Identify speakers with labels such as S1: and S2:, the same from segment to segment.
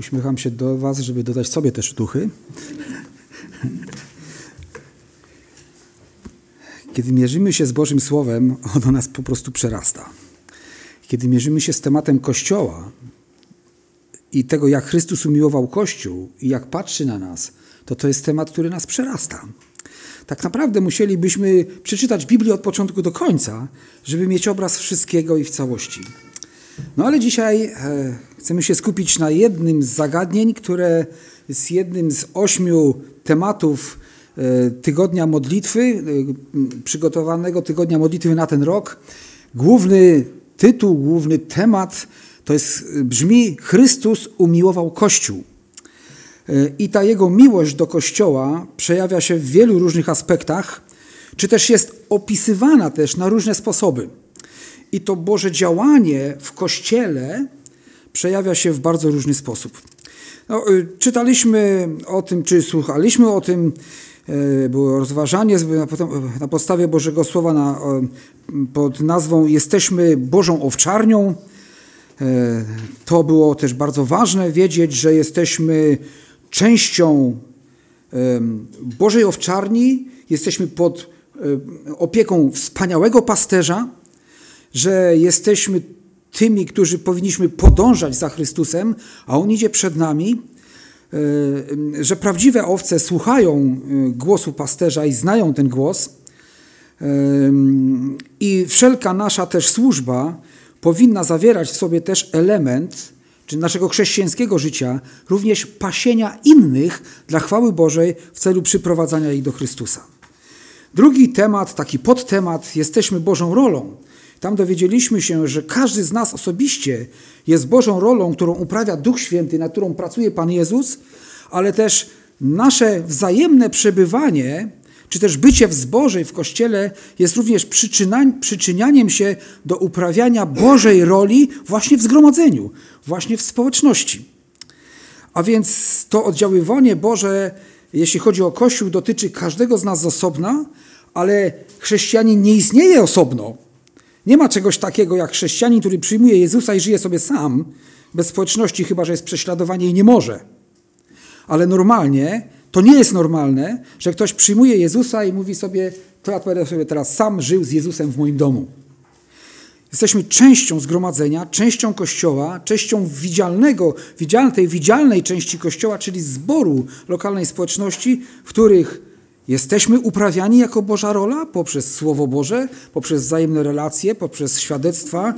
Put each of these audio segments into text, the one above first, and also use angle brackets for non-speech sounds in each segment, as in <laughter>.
S1: Uśmiecham się do Was, żeby dodać sobie też duchy. Kiedy mierzymy się z Bożym Słowem, ono nas po prostu przerasta. Kiedy mierzymy się z tematem Kościoła i tego, jak Chrystus umiłował Kościół i jak patrzy na nas, to to jest temat, który nas przerasta. Tak naprawdę musielibyśmy przeczytać Biblię od początku do końca, żeby mieć obraz wszystkiego i w całości. No ale dzisiaj e, chcemy się skupić na jednym z zagadnień, które jest jednym z ośmiu tematów e, tygodnia modlitwy, e, przygotowanego tygodnia modlitwy na ten rok. Główny tytuł, główny temat to jest, brzmi Chrystus umiłował Kościół. I ta jego miłość do Kościoła przejawia się w wielu różnych aspektach, czy też jest opisywana też na różne sposoby. I to Boże działanie w Kościele przejawia się w bardzo różny sposób. No, czytaliśmy o tym, czy słuchaliśmy o tym, było rozważanie na podstawie Bożego Słowa na, pod nazwą Jesteśmy Bożą Owczarnią. To było też bardzo ważne wiedzieć, że jesteśmy częścią Bożej Owczarni, jesteśmy pod opieką wspaniałego pasterza, że jesteśmy tymi, którzy powinniśmy podążać za Chrystusem, a On idzie przed nami, że prawdziwe owce słuchają głosu pasterza i znają ten głos. I wszelka nasza też służba powinna zawierać w sobie też element czy naszego chrześcijańskiego życia, również pasienia innych dla chwały Bożej w celu przyprowadzania ich do Chrystusa. Drugi temat, taki podtemat, jesteśmy Bożą rolą. Tam dowiedzieliśmy się, że każdy z nas osobiście jest Bożą rolą, którą uprawia Duch Święty, na którą pracuje Pan Jezus, ale też nasze wzajemne przebywanie, czy też bycie w zbożej w Kościele jest również przyczynianiem się do uprawiania Bożej roli właśnie w zgromadzeniu, właśnie w społeczności. A więc to oddziaływanie Boże, jeśli chodzi o Kościół, dotyczy każdego z nas z osobna, ale chrześcijanin nie istnieje osobno. Nie ma czegoś takiego jak chrześcijanin, który przyjmuje Jezusa i żyje sobie sam, bez społeczności, chyba że jest prześladowanie i nie może. Ale normalnie, to nie jest normalne, że ktoś przyjmuje Jezusa i mówi sobie, to ja będę sobie teraz sam żył z Jezusem w moim domu. Jesteśmy częścią zgromadzenia, częścią Kościoła, częścią widzialnego, tej widzialnej części Kościoła, czyli zboru lokalnej społeczności, w których Jesteśmy uprawiani jako Boża rola poprzez Słowo Boże, poprzez wzajemne relacje, poprzez świadectwa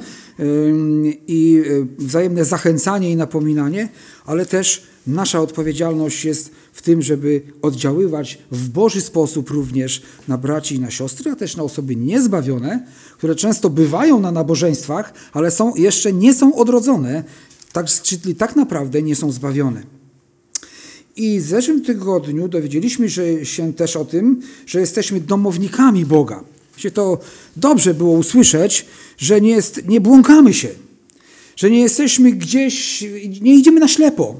S1: i y, wzajemne zachęcanie i napominanie, ale też nasza odpowiedzialność jest w tym, żeby oddziaływać w Boży sposób również na braci i na siostry, a też na osoby niezbawione, które często bywają na nabożeństwach, ale są, jeszcze nie są odrodzone, tak, czyli tak naprawdę nie są zbawione. I w zeszłym tygodniu dowiedzieliśmy się też o tym, że jesteśmy domownikami Boga. Się to dobrze było usłyszeć, że nie, jest, nie błąkamy się, że nie jesteśmy gdzieś, nie idziemy na ślepo,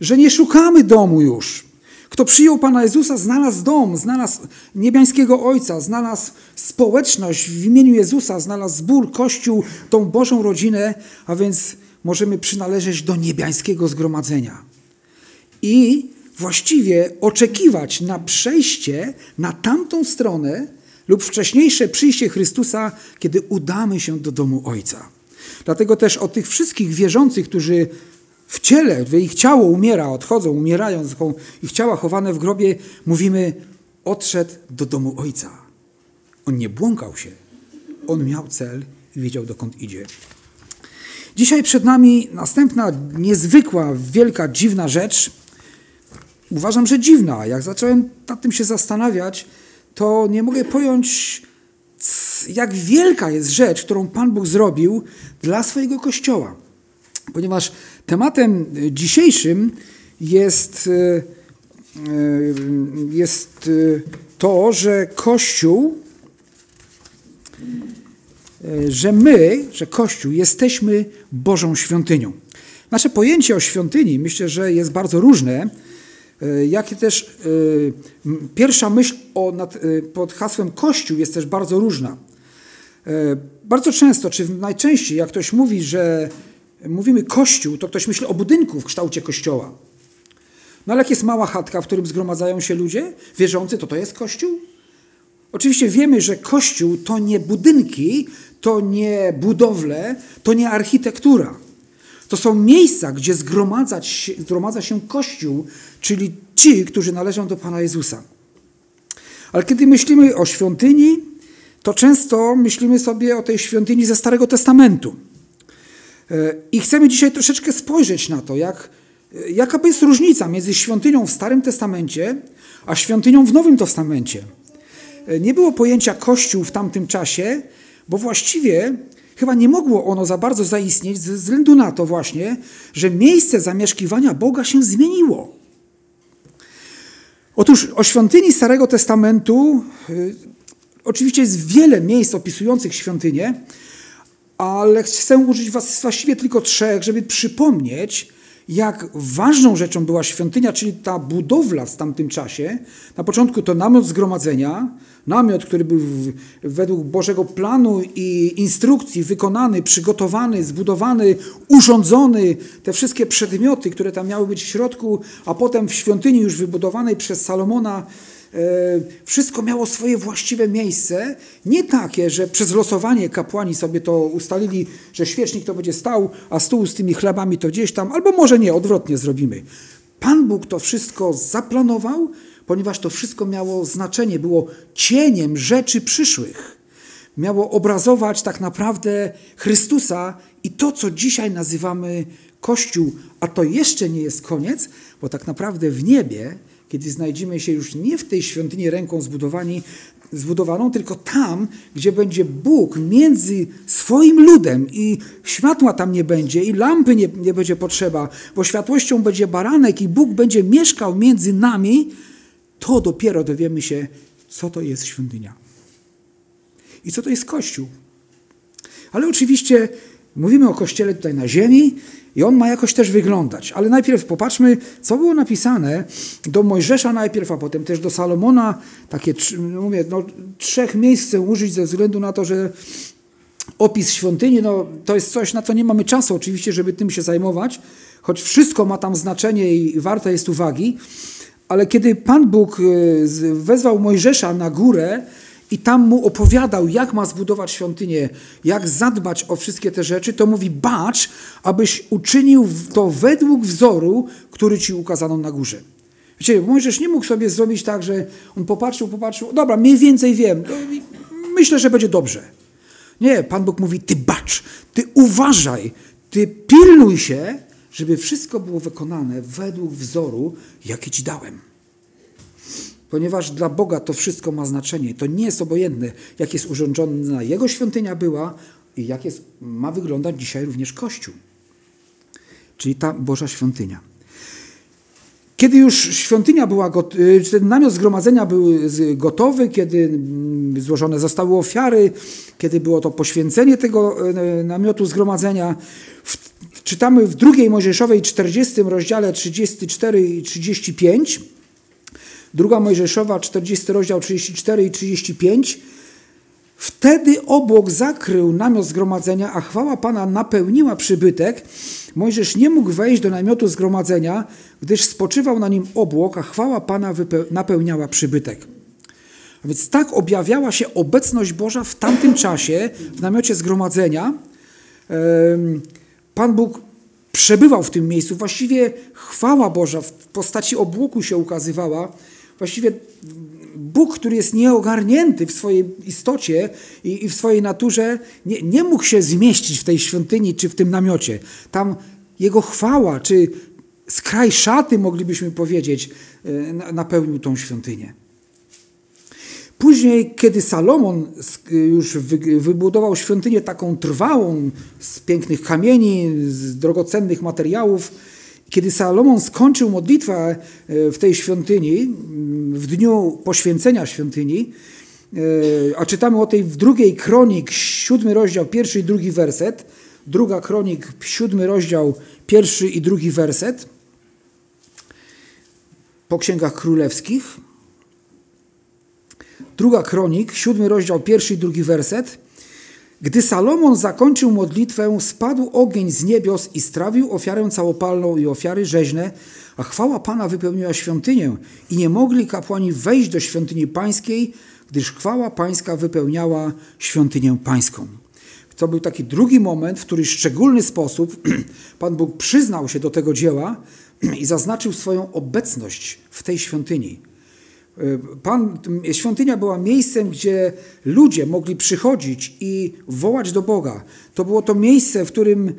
S1: że nie szukamy domu już. Kto przyjął Pana Jezusa, znalazł dom, znalazł niebiańskiego Ojca, znalazł społeczność w imieniu Jezusa, znalazł zbór, kościół, tą Bożą rodzinę, a więc możemy przynależeć do niebiańskiego zgromadzenia i właściwie oczekiwać na przejście na tamtą stronę lub wcześniejsze przyjście Chrystusa, kiedy udamy się do domu Ojca. Dlatego też o tych wszystkich wierzących, którzy w ciele, ich ciało umiera, odchodzą, umierają, ich ciała chowane w grobie, mówimy, odszedł do domu Ojca. On nie błąkał się. On miał cel i wiedział, dokąd idzie. Dzisiaj przed nami następna niezwykła, wielka, dziwna rzecz – uważam, że dziwna. Jak zacząłem nad tym się zastanawiać, to nie mogę pojąć, jak wielka jest rzecz, którą Pan Bóg zrobił dla swojego Kościoła. Ponieważ tematem dzisiejszym jest, e, e, jest e, to, że Kościół, że my, że Kościół jesteśmy Bożą świątynią. Nasze pojęcie o świątyni myślę, że jest bardzo różne E, jak i też e, pierwsza myśl o, nad, e, pod hasłem Kościół jest też bardzo różna. Bardzo często, czy najczęściej, jak ktoś mówi, że mówimy kościół, to ktoś myśli o budynku w kształcie kościoła. No ale jak jest mała chatka, w którym zgromadzają się ludzie wierzący, to to jest kościół? Oczywiście wiemy, że kościół to nie budynki, to nie budowle, to nie architektura. To są miejsca, gdzie zgromadzać, zgromadza się Kościół, czyli ci, którzy należą do Pana Jezusa. Ale kiedy myślimy o świątyni, to często myślimy sobie o tej świątyni ze Starego Testamentu. E, I chcemy dzisiaj troszeczkę spojrzeć na to, jak, jaka jest różnica między świątynią w Starym Testamencie, a świątynią w Nowym Testamencie. E, nie było pojęcia Kościół w tamtym czasie, bo właściwie chyba nie mogło ono za bardzo zaistnieć ze względu na to właśnie, że miejsce zamieszkiwania Boga się zmieniło. Otóż o świątyni Starego Testamentu y, oczywiście jest wiele miejsc opisujących świątynię, ale chcę użyć was właściwie tylko trzech, żeby przypomnieć, jak ważną rzeczą była świątynia, czyli ta budowla w tamtym czasie. Na początku to namiot zgromadzenia, namiot, który był według Bożego planu i instrukcji wykonany, przygotowany, zbudowany, urządzony, te wszystkie przedmioty, które tam miały być w środku, a potem w świątyni już wybudowanej przez Salomona wszystko miało swoje właściwe miejsce, nie takie, że przez losowanie kapłani sobie to ustalili, że świecznik to będzie stał, a stół z tymi chlebami to gdzieś tam, albo może nie, odwrotnie zrobimy. Pan Bóg to wszystko zaplanował, ponieważ to wszystko miało znaczenie, było cieniem rzeczy przyszłych. Miało obrazować tak naprawdę Chrystusa i to, co dzisiaj nazywamy Kościół, a to jeszcze nie jest koniec, bo tak naprawdę w niebie kiedy znajdziemy się już nie w tej świątyni ręką zbudowani, zbudowaną, tylko tam, gdzie będzie Bóg między swoim ludem i światła tam nie będzie i lampy nie, nie będzie potrzeba, bo światłością będzie baranek i Bóg będzie mieszkał między nami, to dopiero dowiemy się, co to jest świątynia. I co to jest Kościół. Ale oczywiście mówimy o Kościele tutaj na ziemi, i on ma jakoś też wyglądać. Ale najpierw popatrzmy, co było napisane do Mojżesza najpierw, a potem też do Salomona. Takie, no mówię, no, trzech miejsc chcę użyć ze względu na to, że opis świątyni, no, to jest coś, na co nie mamy czasu oczywiście, żeby tym się zajmować, choć wszystko ma tam znaczenie i warte jest uwagi. Ale kiedy Pan Bóg e, wezwał Mojżesza na górę, i tam mu opowiadał, jak ma zbudować świątynię, jak zadbać o wszystkie te rzeczy, to mówi: Bacz, abyś uczynił to według wzoru, który ci ukazano na górze. Wiecie, Mojżesz nie mógł sobie zrobić tak, że on popatrzył, popatrzył, dobra, mniej więcej wiem, no myślę, że będzie dobrze. Nie, Pan Bóg mówi: Ty bacz, ty uważaj, ty pilnuj się, żeby wszystko było wykonane według wzoru, jaki ci dałem ponieważ dla Boga to wszystko ma znaczenie. To nie jest obojętne, jak jest urządzona Jego świątynia była i jak jest, ma wyglądać dzisiaj również Kościół, czyli ta Boża świątynia. Kiedy już świątynia była, y, ten namiot zgromadzenia był gotowy, kiedy mm, złożone zostały ofiary, kiedy było to poświęcenie tego y, namiotu zgromadzenia, czytamy w drugiej Mojżeszowej 40 rozdziale 34 i 35, Druga Mojżeszowa, 40 rozdział 34 i 35. Wtedy obłok zakrył namiot zgromadzenia, a chwała Pana napełniła przybytek. Mojżesz nie mógł wejść do namiotu zgromadzenia, gdyż spoczywał na nim obłok, a chwała Pana napełniała przybytek. A więc tak objawiała się obecność Boża w tamtym czasie w namiocie zgromadzenia. Pan Bóg przebywał w tym miejscu. Właściwie chwała Boża w postaci obłoku się ukazywała właściwie Bóg, który jest nieogarnięty w swojej istocie i, i w swojej naturze, nie, nie mógł się zmieścić w tej świątyni czy w tym namiocie. Tam Jego chwała, czy skraj szaty, moglibyśmy powiedzieć, e, napełnił tą świątynię. Później, kiedy Salomon już wybudował świątynię taką trwałą, z pięknych kamieni, z drogocennych materiałów, kiedy Salomon skończył modlitwę e, w tej świątyni, w dniu poświęcenia świątyni, e, a czytamy o tej w drugiej kronik, siódmy rozdział, pierwszy i drugi werset, druga kronik, siódmy rozdział, pierwszy i drugi werset, po księgach królewskich. Druga kronik, siódmy rozdział, pierwszy i drugi werset. Gdy Salomon zakończył modlitwę, spadł ogień z niebios i strawił ofiarę całopalną i ofiary rzeźne, a chwała Pana wypełniła świątynię i nie mogli kapłani wejść do świątyni pańskiej, gdyż chwała pańska wypełniała świątynię pańską. To był taki drugi moment, w który szczególny sposób <clears throat> Pan Bóg przyznał się do tego dzieła <clears throat> i zaznaczył swoją obecność w tej świątyni. Pan, świątynia była miejscem, gdzie ludzie mogli przychodzić i wołać do Boga. To było to miejsce, w którym e, e,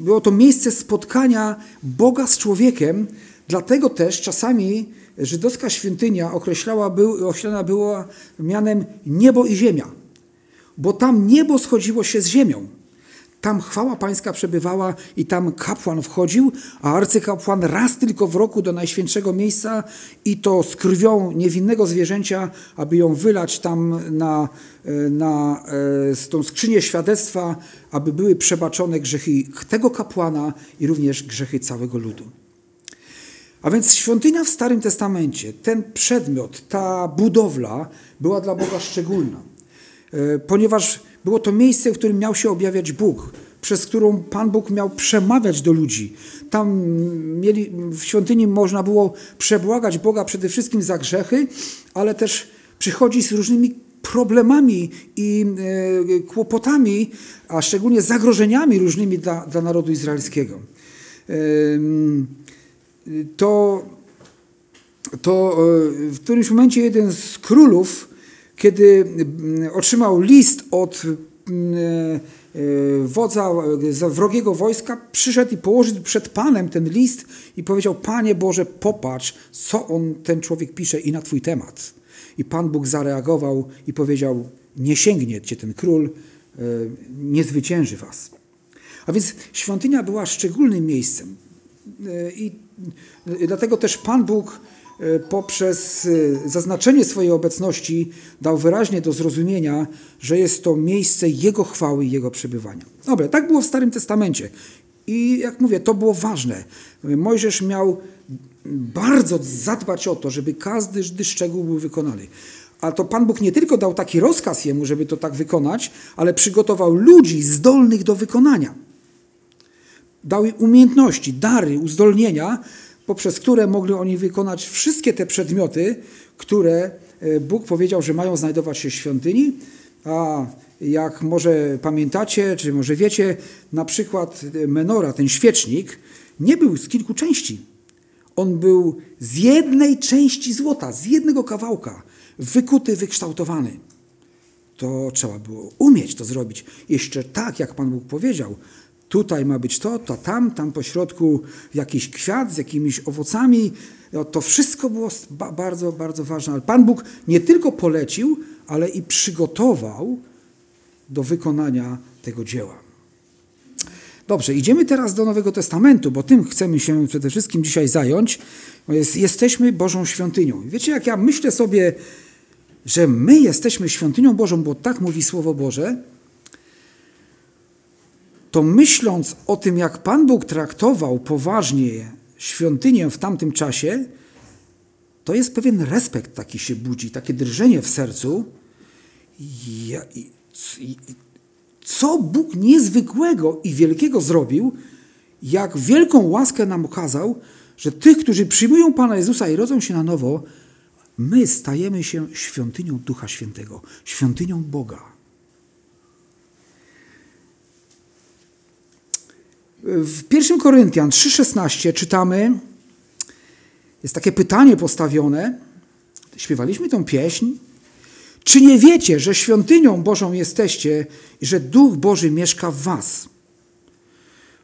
S1: było to miejsce spotkania Boga z człowiekiem. Dlatego też czasami żydowska świątynia określała, był, określana była mianem niebo i ziemia, bo tam niebo schodziło się z ziemią. Tam chwała pańska przebywała i tam kapłan wchodził, a arcykapłan raz tylko w roku do najświętszego miejsca i to z krwią niewinnego zwierzęcia, aby ją wylać tam na, e, na e, tą skrzynię świadectwa, aby były przebaczone grzechy tego kapłana i również grzechy całego ludu. A więc świątynia w Starym Testamencie, ten przedmiot, ta budowla była dla Boga szczególna, e, ponieważ było to miejsce, w którym miał się objawiać Bóg, przez którą Pan Bóg miał przemawiać do ludzi. Tam mieli, w świątyni można było przebłagać Boga przede wszystkim za grzechy, ale też przychodzić z różnymi problemami i e, kłopotami, a szczególnie zagrożeniami różnymi dla, dla narodu izraelskiego. E, to, to e, w którymś momencie jeden z królów kiedy mm, otrzymał list od mm, e, wodza wrogiego wojska, przyszedł i położył przed Panem ten list i powiedział, Panie Boże, popatrz, co on, ten człowiek pisze i na Twój temat. I Pan Bóg zareagował i powiedział, nie sięgnie Cię ten król, e, nie zwycięży Was. A więc świątynia była szczególnym miejscem. E, I dlatego też Pan Bóg E, poprzez e, zaznaczenie swojej obecności dał wyraźnie do zrozumienia, że jest to miejsce Jego chwały i Jego przebywania. Dobra, tak było w Starym Testamencie. I jak mówię, to było ważne. Mojżesz miał bardzo zadbać o to, żeby każdy szczegół był wykonany. A to Pan Bóg nie tylko dał taki rozkaz jemu, żeby to tak wykonać, ale przygotował ludzi zdolnych do wykonania. Dał im umiejętności, dary, uzdolnienia, poprzez które mogli oni wykonać wszystkie te przedmioty, które e, Bóg powiedział, że mają znajdować się w świątyni. A jak może pamiętacie, czy może wiecie, na przykład e, menora, ten świecznik, nie był z kilku części. On był z jednej części złota, z jednego kawałka, wykuty, wykształtowany. To trzeba było umieć to zrobić. Jeszcze tak, jak Pan Bóg powiedział, Tutaj ma być to, to tam, tam po środku jakiś kwiat z jakimiś owocami. No, to wszystko było bardzo, bardzo ważne. Ale Pan Bóg nie tylko polecił, ale i przygotował do wykonania tego dzieła. Dobrze, idziemy teraz do Nowego Testamentu, bo tym chcemy się przede wszystkim dzisiaj zająć. Jest, jesteśmy Bożą świątynią. Wiecie, jak ja myślę sobie, że my jesteśmy świątynią Bożą, bo tak mówi Słowo Boże, to myśląc o tym, jak Pan Bóg traktował poważnie świątynię w tamtym czasie, to jest pewien respekt taki się budzi, takie drżenie w sercu. Co Bóg niezwykłego i wielkiego zrobił, jak wielką łaskę nam okazał, że tych, którzy przyjmują Pana Jezusa i rodzą się na nowo, my stajemy się świątynią Ducha Świętego, świątynią Boga. W 1 Koryntian 3,16 czytamy, jest takie pytanie postawione, śpiewaliśmy tą pieśń, czy nie wiecie, że świątynią Bożą jesteście i że Duch Boży mieszka w was?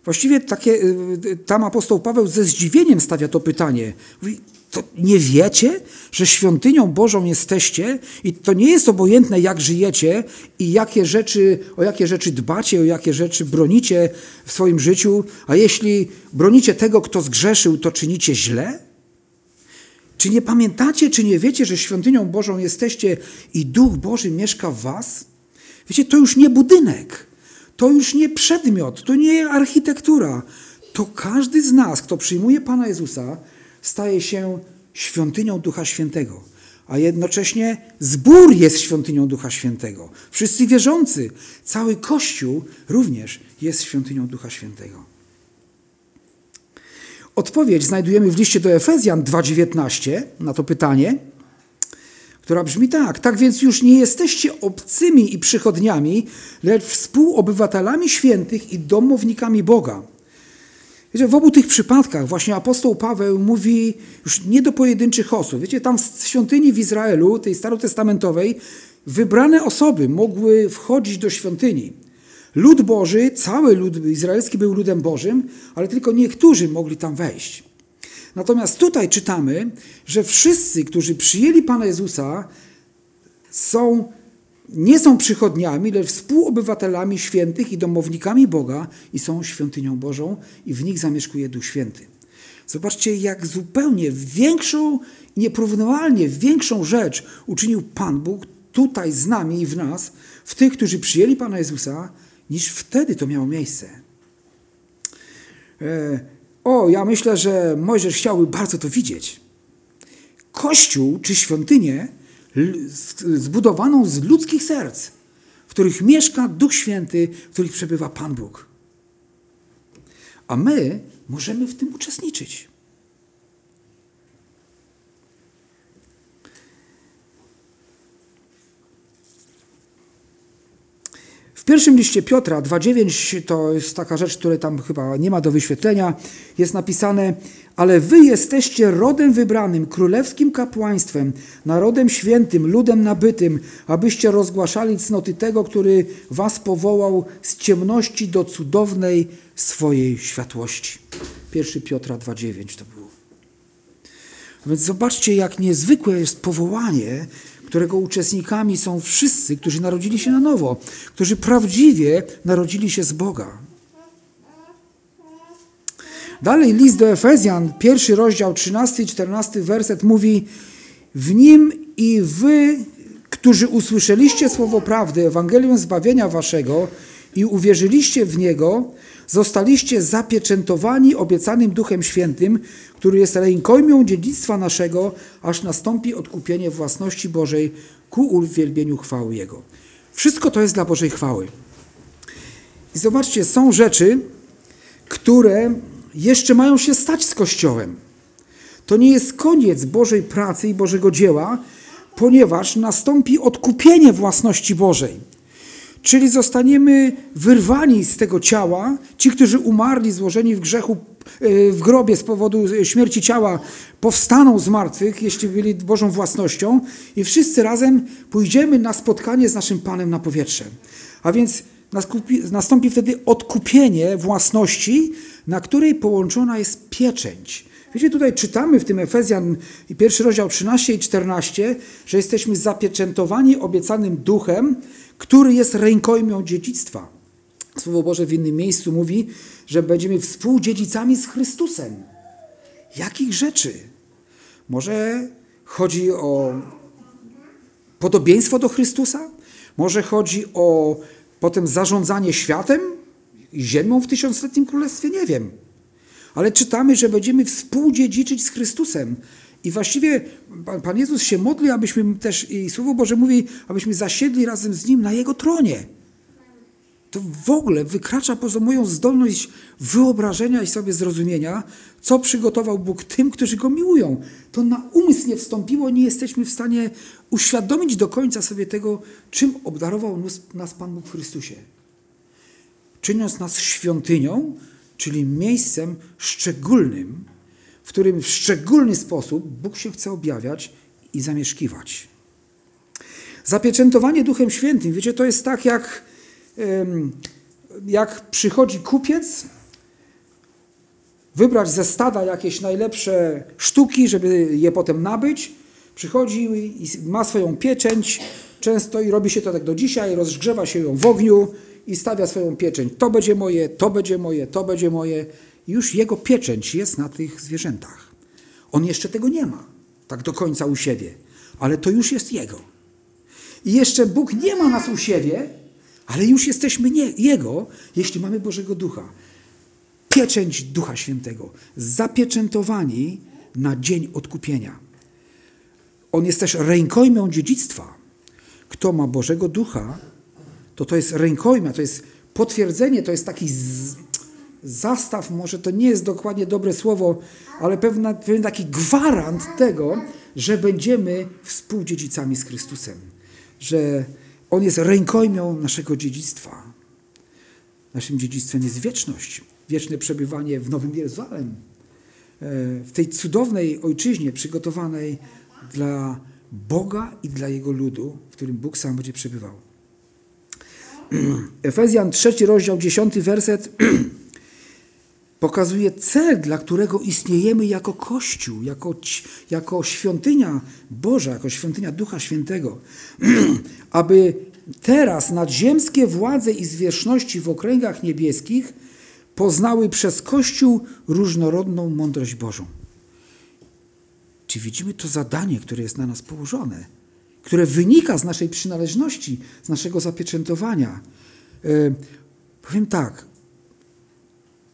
S1: Właściwie takie, y, y, tam apostoł Paweł ze zdziwieniem stawia to pytanie. Mówi, to nie wiecie, że świątynią Bożą jesteście i to nie jest obojętne, jak żyjecie i jakie rzeczy, o jakie rzeczy dbacie, o jakie rzeczy bronicie w swoim życiu, a jeśli bronicie tego, kto zgrzeszył, to czynicie źle? Czy nie pamiętacie, czy nie wiecie, że świątynią Bożą jesteście i Duch Boży mieszka w was? Wiecie, to już nie budynek, to już nie przedmiot, to nie architektura. To każdy z nas, kto przyjmuje Pana Jezusa, staje się świątynią Ducha Świętego. a jednocześnie zbór jest świątynią Ducha Świętego. Wszyscy wierzący, cały Kościół również jest świątynią Ducha Świętego. Odpowiedź znajdujemy w liście do Efezjan 2:19 na to pytanie, która brzmi tak: Tak więc już nie jesteście obcymi i przychodniami, lecz współobywatelami świętych i domownikami Boga. Wiecie, w obu tych przypadkach właśnie apostoł Paweł mówi już nie do pojedynczych osób. Wiecie, tam w świątyni w Izraelu, tej starotestamentowej, wybrane osoby mogły wchodzić do świątyni. Lud Boży, cały lud izraelski był ludem Bożym, ale tylko niektórzy mogli tam wejść. Natomiast tutaj czytamy, że wszyscy, którzy przyjęli Pana Jezusa, są, nie są przychodniami, lecz współobywatelami świętych i domownikami Boga i są świątynią Bożą i w nich zamieszkuje Duch Święty. Zobaczcie, jak zupełnie większą, nieporównywalnie większą rzecz uczynił Pan Bóg tutaj z nami i w nas, w tych, którzy przyjęli Pana Jezusa, niż wtedy to miało miejsce. E, o, ja myślę, że Mojżesz chciałby bardzo to widzieć. Kościół czy świątynię zbudowaną z ludzkich serc, w których mieszka Duch Święty, w których przebywa Pan Bóg. A my możemy w tym uczestniczyć. W pierwszym liście Piotra 2,9 to jest taka rzecz, której tam chyba nie ma do wyświetlenia. Jest napisane, ale wy jesteście rodem wybranym, królewskim kapłaństwem, narodem świętym, ludem nabytym, abyście rozgłaszali cnoty tego, który was powołał z ciemności do cudownej swojej światłości. 1 Piotra 2,9 to było. Więc zobaczcie, jak niezwykłe jest powołanie, którego uczestnikami są wszyscy, którzy narodzili się na nowo, którzy prawdziwie narodzili się z Boga. Dalej list do Efezjan, pierwszy rozdział, 13 i 14 werset mówi w nim i wy, którzy usłyszeliście słowo prawdy, Ewangelium zbawienia waszego i uwierzyliście w niego, zostaliście zapieczętowani obiecanym Duchem Świętym, który jest rękojmią dziedzictwa naszego, aż nastąpi odkupienie własności Bożej ku uwielbieniu chwały Jego. Wszystko to jest dla Bożej chwały. I zobaczcie, są rzeczy, które jeszcze mają się stać z Kościołem. To nie jest koniec Bożej pracy i Bożego dzieła, ponieważ nastąpi odkupienie własności Bożej. Czyli zostaniemy wyrwani z tego ciała, ci, którzy umarli, złożeni w grzechu, e, w grobie z powodu śmierci ciała, powstaną z martwych, jeśli byli Bożą własnością, i wszyscy razem pójdziemy na spotkanie z naszym Panem na powietrze. A więc nastąpi wtedy odkupienie własności, na której połączona jest pieczęć. Wiecie, tutaj czytamy w tym Efezjan, pierwszy rozdział 13 i 14, że jesteśmy zapieczętowani obiecanym duchem, który jest rękojmią dziedzictwa. Słowo Boże w innym miejscu mówi, że będziemy współdziedzicami z Chrystusem. Jakich rzeczy? Może chodzi o podobieństwo do Chrystusa? Może chodzi o potem zarządzanie światem i ziemią w tysiącletnim królestwie? Nie wiem. Ale czytamy, że będziemy współdziedziczyć z Chrystusem. I właściwie Pan Jezus się modli, abyśmy też, i Słowo Boże mówi, abyśmy zasiedli razem z Nim na Jego tronie. To w ogóle wykracza poza moją zdolność wyobrażenia i sobie zrozumienia, co przygotował Bóg tym, którzy Go miłują. To na umysł nie wstąpiło, nie jesteśmy w stanie uświadomić do końca sobie tego, czym obdarował nas Pan Bóg w Chrystusie. Czyniąc nas świątynią, czyli miejscem szczególnym, w którym w szczególny sposób Bóg się chce objawiać i zamieszkiwać. Zapieczętowanie Duchem Świętym, wiecie, to jest tak jak, jak przychodzi kupiec, wybrać ze stada jakieś najlepsze sztuki, żeby je potem nabyć. Przychodzi i ma swoją pieczęć, często i robi się to tak do dzisiaj, rozgrzewa się ją w ogniu i stawia swoją pieczęć. To będzie moje, to będzie moje, to będzie moje już jego pieczęć jest na tych zwierzętach. On jeszcze tego nie ma, tak do końca u siebie, ale to już jest jego. I jeszcze Bóg nie ma nas u siebie, ale już jesteśmy nie, Jego, jeśli mamy Bożego Ducha. Pieczęć Ducha Świętego, zapieczętowani na dzień odkupienia. On jest też rękojmią dziedzictwa. Kto ma Bożego Ducha, to to jest rękojmia, to jest potwierdzenie, to jest taki zastaw, może to nie jest dokładnie dobre słowo, ale pewna, pewien taki gwarant tego, że będziemy współdziedzicami z Chrystusem. Że On jest rękojmią naszego dziedzictwa. Naszym dziedzictwem jest wieczność, wieczne przebywanie w Nowym Jeruzalem, e, w tej cudownej ojczyźnie przygotowanej dla Boga i dla Jego ludu, w którym Bóg sam będzie przebywał. <clears throat> Efezjan 3 rozdział 10 werset <clears throat> pokazuje cel, dla którego istniejemy jako Kościół, jako, jako świątynia Boża, jako świątynia Ducha Świętego, <clears throat> aby teraz nadziemskie władze i zwierzchności w okręgach niebieskich poznały przez Kościół różnorodną mądrość Bożą. Czy widzimy to zadanie, które jest na nas położone, które wynika z naszej przynależności, z naszego zapieczętowania? Yy, powiem tak,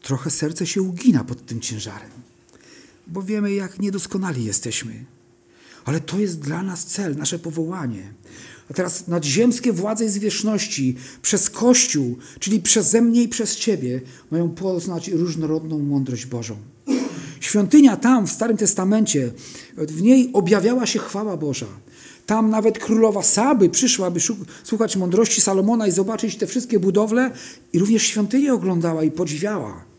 S1: trochę serce się ugina pod tym ciężarem, bo wiemy, jak niedoskonali jesteśmy. Ale to jest dla nas cel, nasze powołanie. A teraz nadziemskie władze i zwierzchności przez Kościół, czyli przeze mnie i przez Ciebie, mają poznać różnorodną mądrość Bożą. Świątynia tam w Starym Testamencie, w niej objawiała się chwała Boża. Tam nawet królowa Saby przyszła, aby słuchać mądrości Salomona i zobaczyć te wszystkie budowle i również świątynię oglądała i podziwiała.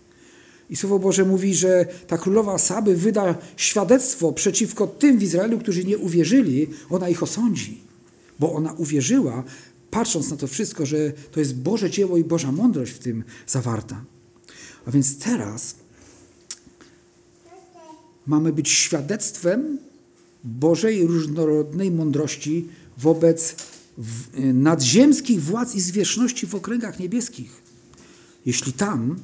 S1: I Słowo Boże mówi, że ta królowa Saby wyda świadectwo przeciwko tym w Izraelu, którzy nie uwierzyli, ona ich osądzi. Bo ona uwierzyła, patrząc na to wszystko, że to jest Boże dzieło i Boża mądrość w tym zawarta. A więc teraz mamy być świadectwem Bożej różnorodnej mądrości wobec nadziemskich władz i zwierzchności w okręgach niebieskich. Jeśli tam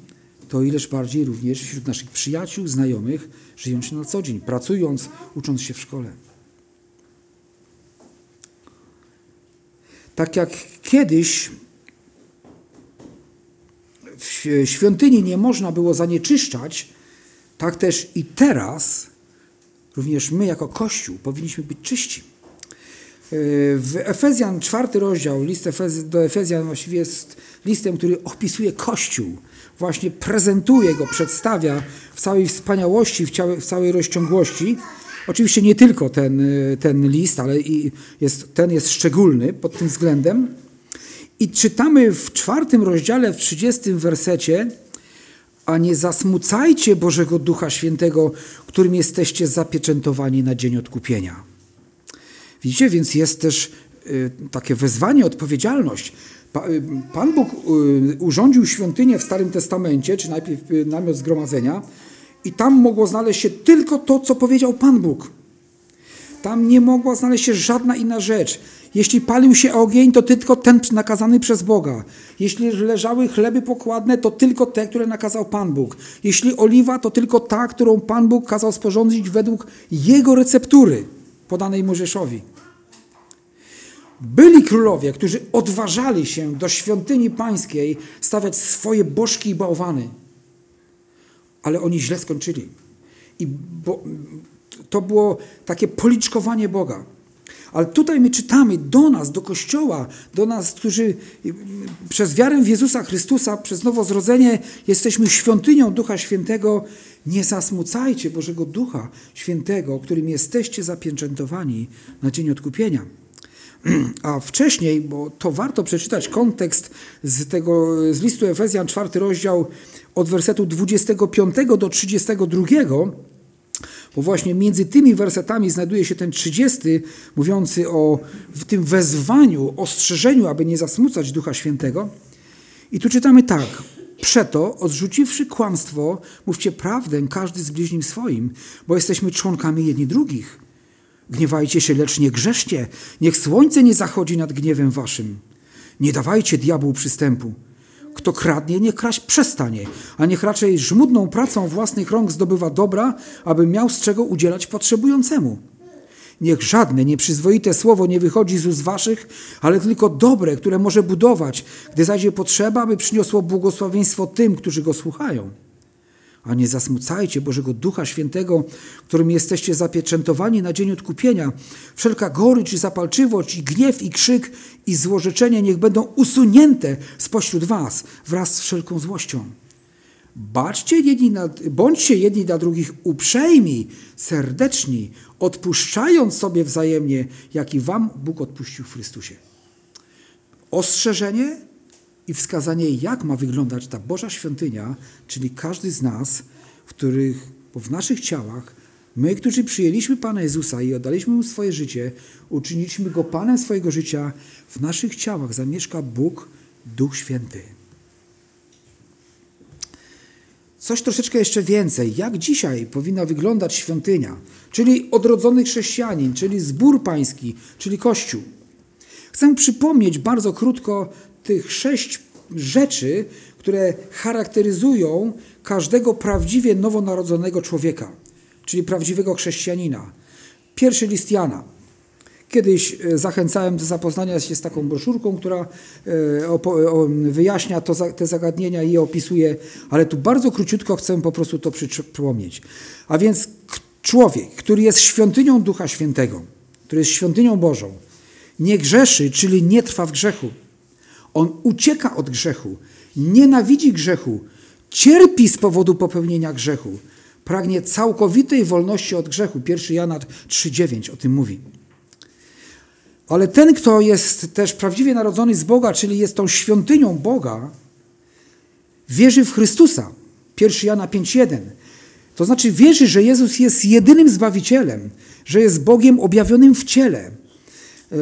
S1: to ileż bardziej również wśród naszych przyjaciół, znajomych, żyjąc na co dzień, pracując, ucząc się w szkole. Tak jak kiedyś w świątyni nie można było zanieczyszczać, tak też i teraz również my jako Kościół powinniśmy być czyści. W Efezjan, czwarty rozdział, list do Efezjan właściwie jest listem, który opisuje Kościół właśnie prezentuje go, przedstawia w całej wspaniałości, w, w całej rozciągłości. Oczywiście nie tylko ten, y, ten list, ale i jest, ten jest szczególny pod tym względem. I czytamy w czwartym rozdziale, w trzydziestym wersecie, a nie zasmucajcie Bożego Ducha Świętego, którym jesteście zapieczętowani na dzień odkupienia. Widzicie, więc jest też y, takie wezwanie, odpowiedzialność. Y, Pan Bóg y, urządził świątynię w Starym Testamencie, czy najpierw namiot zgromadzenia, i tam mogło znaleźć się tylko to, co powiedział Pan Bóg. Tam nie mogła znaleźć się żadna inna rzecz. Jeśli palił się ogień, to tylko ten nakazany przez Boga. Jeśli leżały chleby pokładne, to tylko te, które nakazał Pan Bóg. Jeśli oliwa, to tylko ta, którą Pan Bóg kazał sporządzić według Jego receptury podanej Mojżeszowi. Byli królowie, którzy odważali się do świątyni pańskiej stawiać swoje bożki i bałwany. Ale oni źle skończyli. I bo, to było takie policzkowanie Boga. Ale tutaj my czytamy do nas, do Kościoła, do nas, którzy przez wiarę w Jezusa Chrystusa, przez nowozrodzenie jesteśmy świątynią Ducha Świętego. Nie zasmucajcie Bożego Ducha Świętego, którym jesteście zapieczętowani na dzień odkupienia. <clears throat> A wcześniej, bo to warto przeczytać kontekst z tego z listu Efezjan, czwarty rozdział od wersetu 25 do 32, bo właśnie między tymi wersetami znajduje się ten 30, mówiący o tym wezwaniu, ostrzeżeniu, aby nie zasmucać Ducha Świętego. I tu czytamy tak. Przeto, odrzuciwszy kłamstwo, mówcie prawdę każdy z bliźnim swoim, bo jesteśmy członkami jedni drugich. Gniewajcie się, lecz nie grzeszcie. Niech słońce nie zachodzi nad gniewem waszym. Nie dawajcie diabłu przystępu. Kto kradnie, niech kraść przestanie, a niech raczej żmudną pracą własnych rąk zdobywa dobra, aby miał z czego udzielać potrzebującemu. Niech żadne nieprzyzwoite słowo nie wychodzi z ust waszych, ale tylko dobre, które może budować, gdy zajdzie potrzeba, aby przyniosło błogosławieństwo tym, którzy go słuchają. A nie zasmucajcie Bożego Ducha Świętego, którym jesteście zapieczętowani na dzień odkupienia. Wszelka gorycz i zapalczywość, i gniew, i krzyk, i złorzeczenie niech będą usunięte spośród was wraz z wszelką złością. Baczcie jedni na, bądźcie jedni dla drugich uprzejmi, serdeczni, odpuszczając sobie wzajemnie, jak i wam Bóg odpuścił w Chrystusie. Ostrzeżenie i wskazanie, jak ma wyglądać ta Boża świątynia, czyli każdy z nas, w których, w naszych ciałach, my, którzy przyjęliśmy Pana Jezusa i oddaliśmy Mu swoje życie, uczyniliśmy Go Panem swojego życia, w naszych ciałach zamieszka Bóg, Duch Święty. Coś troszeczkę jeszcze więcej. Jak dzisiaj powinna wyglądać świątynia, czyli odrodzony chrześcijanin, czyli zbór pański, czyli Kościół. Chcę przypomnieć bardzo krótko tych sześć rzeczy, które charakteryzują każdego prawdziwie nowonarodzonego człowieka, czyli prawdziwego chrześcijanina. Pierwszy list Jana. Kiedyś e, zachęcałem do zapoznania się z taką broszurką, która e, wyjaśnia to, te zagadnienia i je opisuje, ale tu bardzo króciutko chcę po prostu to przypomnieć. A więc człowiek, który jest świątynią Ducha Świętego, który jest świątynią Bożą, nie grzeszy, czyli nie trwa w grzechu. On ucieka od grzechu, nienawidzi grzechu, cierpi z powodu popełnienia grzechu, pragnie całkowitej wolności od grzechu. 1 Jana 3,9 o tym mówi. Ale ten, kto jest też prawdziwie narodzony z Boga, czyli jest tą świątynią Boga, wierzy w Chrystusa. 1 Jana 5,1. To znaczy wierzy, że Jezus jest jedynym Zbawicielem, że jest Bogiem objawionym w ciele,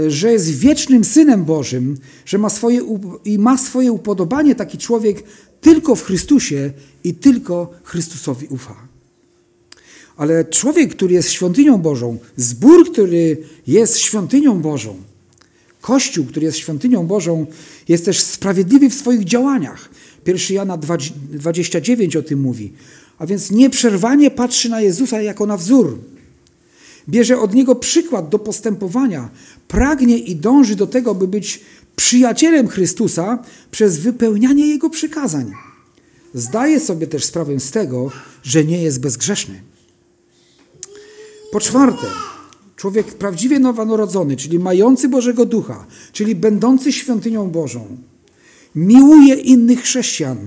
S1: że jest wiecznym Synem Bożym, że ma swoje, i ma swoje upodobanie taki człowiek tylko w Chrystusie i tylko Chrystusowi ufa. Ale człowiek, który jest świątynią Bożą, zbór, który jest świątynią Bożą, Kościół, który jest świątynią Bożą, jest też sprawiedliwy w swoich działaniach. 1 Jana 29 o tym mówi. A więc nieprzerwanie patrzy na Jezusa jako na wzór. Bierze od Niego przykład do postępowania. Pragnie i dąży do tego, by być przyjacielem Chrystusa przez wypełnianie Jego przykazań. Zdaje sobie też sprawę z tego, że nie jest bezgrzeszny. Po czwarte, człowiek prawdziwie nowonarodzony, czyli mający Bożego Ducha, czyli będący świątynią Bożą, miłuje innych chrześcijan.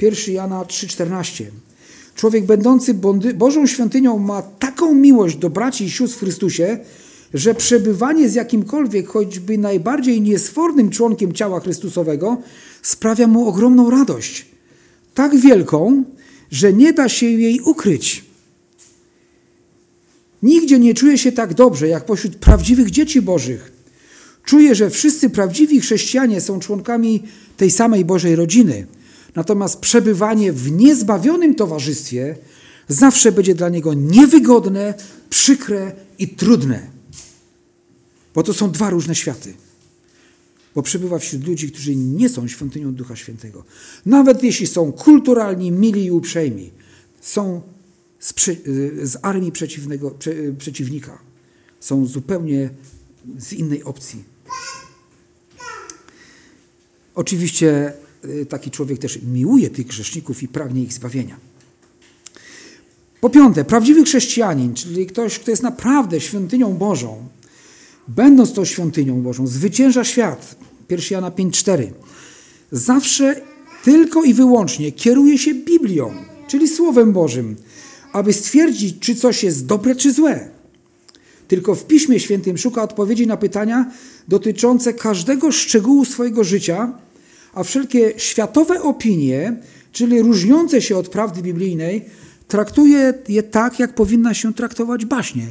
S1: 1 Jana 3,14. Człowiek będący Bożą świątynią ma taką miłość do braci i sióstr w Chrystusie, że przebywanie z jakimkolwiek, choćby najbardziej niesfornym członkiem ciała Chrystusowego sprawia mu ogromną radość. Tak wielką, że nie da się jej ukryć. Nigdzie nie czuje się tak dobrze, jak pośród prawdziwych dzieci Bożych. Czuje, że wszyscy prawdziwi chrześcijanie są członkami tej samej Bożej rodziny. Natomiast przebywanie w niezbawionym towarzystwie zawsze będzie dla niego niewygodne, przykre i trudne. Bo to są dwa różne światy. Bo przebywa wśród ludzi, którzy nie są świątynią Ducha Świętego. Nawet jeśli są kulturalni, mili i uprzejmi, są z, z armii przeciwnego, prze, przeciwnika. Są zupełnie z innej opcji. Oczywiście y, taki człowiek też miłuje tych grzeszników i pragnie ich zbawienia. Po piąte, prawdziwy chrześcijanin, czyli ktoś, kto jest naprawdę świątynią Bożą, będąc tą świątynią Bożą, zwycięża świat. 1 Jana 5,4. Zawsze tylko i wyłącznie kieruje się Biblią, czyli Słowem Bożym, aby stwierdzić, czy coś jest dobre, czy złe. Tylko w Piśmie Świętym szuka odpowiedzi na pytania dotyczące każdego szczegółu swojego życia, a wszelkie światowe opinie, czyli różniące się od prawdy biblijnej, traktuje je tak, jak powinna się traktować baśnie,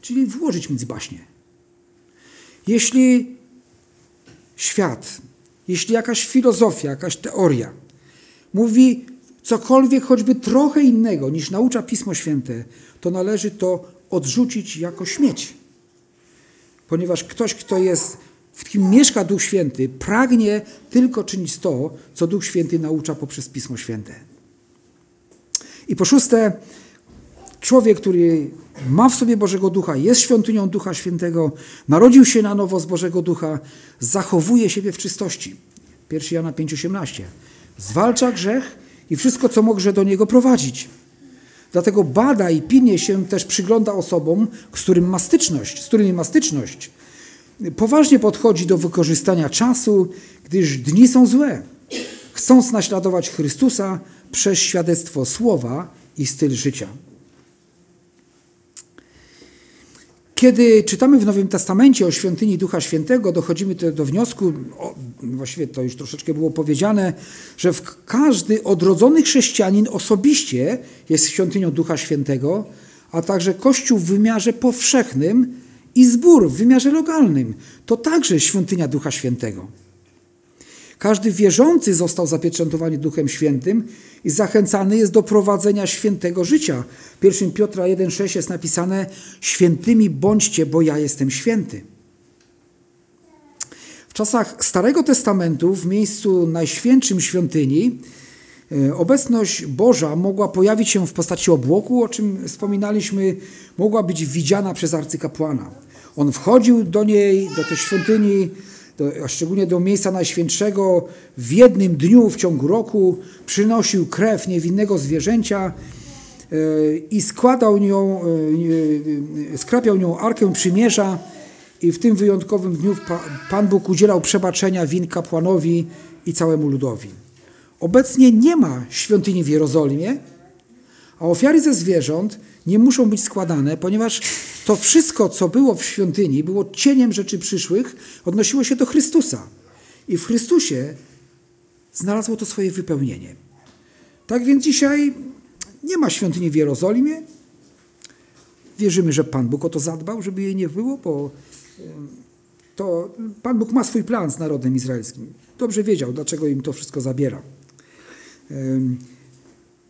S1: czyli włożyć między baśnie. Jeśli świat, jeśli jakaś filozofia, jakaś teoria mówi cokolwiek choćby trochę innego niż naucza Pismo Święte, to należy to odrzucić jako śmieć. Ponieważ ktoś, kto jest, w kim mieszka Duch Święty, pragnie tylko czynić to, co Duch Święty naucza poprzez Pismo Święte. I po szóste, człowiek, który ma w sobie Bożego Ducha, jest świątynią Ducha Świętego, narodził się na nowo z Bożego Ducha, zachowuje siebie w czystości. 1 Jana 5,18. Zwalcza grzech i wszystko, co może do niego prowadzić. Dlatego bada i pilnie się też przygląda osobom, z, którym ma styczność, z którymi ma styczność. Poważnie podchodzi do wykorzystania czasu, gdyż dni są złe. Chcąc naśladować Chrystusa przez świadectwo słowa i styl życia. Kiedy czytamy w Nowym Testamencie o świątyni Ducha Świętego, dochodzimy do wniosku, o, właściwie to już troszeczkę było powiedziane, że każdy odrodzony chrześcijanin osobiście jest świątynią Ducha Świętego, a także Kościół w wymiarze powszechnym i zbór w wymiarze lokalnym. To także świątynia Ducha Świętego. Każdy wierzący został zapieczętowany Duchem Świętym i zachęcany jest do prowadzenia świętego życia. 1 Piotra 1,6 jest napisane: Świętymi bądźcie, bo ja jestem święty. W czasach Starego Testamentu, w miejscu najświętszym świątyni, obecność Boża mogła pojawić się w postaci obłoku, o czym wspominaliśmy, mogła być widziana przez arcykapłana. On wchodził do niej, do tej świątyni, do, a szczególnie do miejsca najświętszego, w jednym dniu w ciągu roku przynosił krew niewinnego zwierzęcia e, i składał nią, e, skrapiał nią arkę przymierza i w tym wyjątkowym dniu Pan Bóg udzielał przebaczenia win kapłanowi i całemu ludowi. Obecnie nie ma świątyni w Jerozolimie, a ofiary ze zwierząt nie muszą być składane, ponieważ to wszystko, co było w świątyni, było cieniem rzeczy przyszłych, odnosiło się do Chrystusa. I w Chrystusie znalazło to swoje wypełnienie. Tak więc dzisiaj nie ma świątyni w Jerozolimie. Wierzymy, że Pan Bóg o to zadbał, żeby jej nie było, bo to Pan Bóg ma swój plan z narodem izraelskim. Dobrze wiedział, dlaczego im to wszystko zabiera.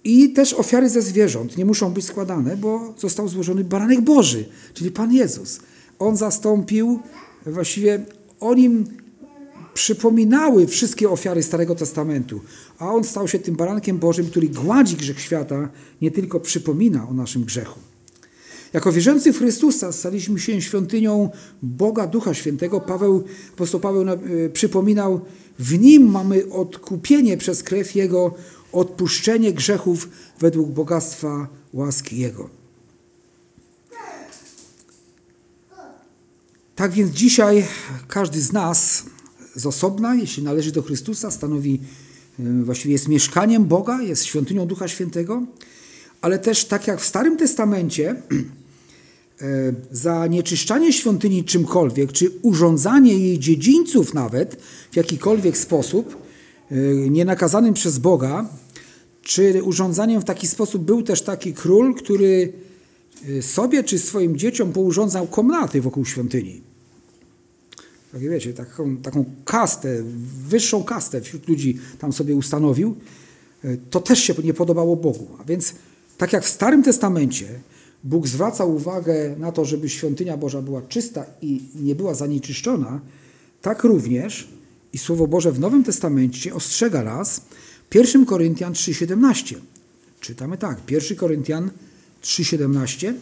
S1: I też ofiary ze zwierząt nie muszą być składane, bo został złożony baranek Boży, czyli Pan Jezus. On zastąpił, właściwie o nim przypominały wszystkie ofiary Starego Testamentu, a on stał się tym barankiem Bożym, który gładzi grzech świata, nie tylko przypomina o naszym grzechu. Jako wierzący w Chrystusa staliśmy się świątynią Boga Ducha Świętego. Paweł, apostoł Paweł e, przypominał, w nim mamy odkupienie przez krew Jego, odpuszczenie grzechów według bogactwa łaski Jego. Tak więc dzisiaj każdy z nas z osobna, jeśli należy do Chrystusa, stanowi, właściwie jest mieszkaniem Boga, jest świątynią Ducha Świętego, ale też tak jak w Starym Testamencie, <clears throat> zanieczyszczanie świątyni czymkolwiek, czy urządzanie jej dziedzińców nawet w jakikolwiek sposób, e, nienakazanym przez Boga, czy urządzaniem w taki sposób był też taki król, który y, sobie czy swoim dzieciom pourządzał komnaty wokół świątyni. Tak wiecie, taką, taką kastę, wyższą kastę wśród ludzi tam sobie ustanowił. To też się nie podobało Bogu. A więc tak jak w Starym Testamencie Bóg zwracał uwagę na to, żeby świątynia Boża była czysta i nie była zanieczyszczona, tak również i Słowo Boże w Nowym Testamencie ostrzega nas, 1 Koryntian 3,17. Czytamy tak, 1 Koryntian 3,17.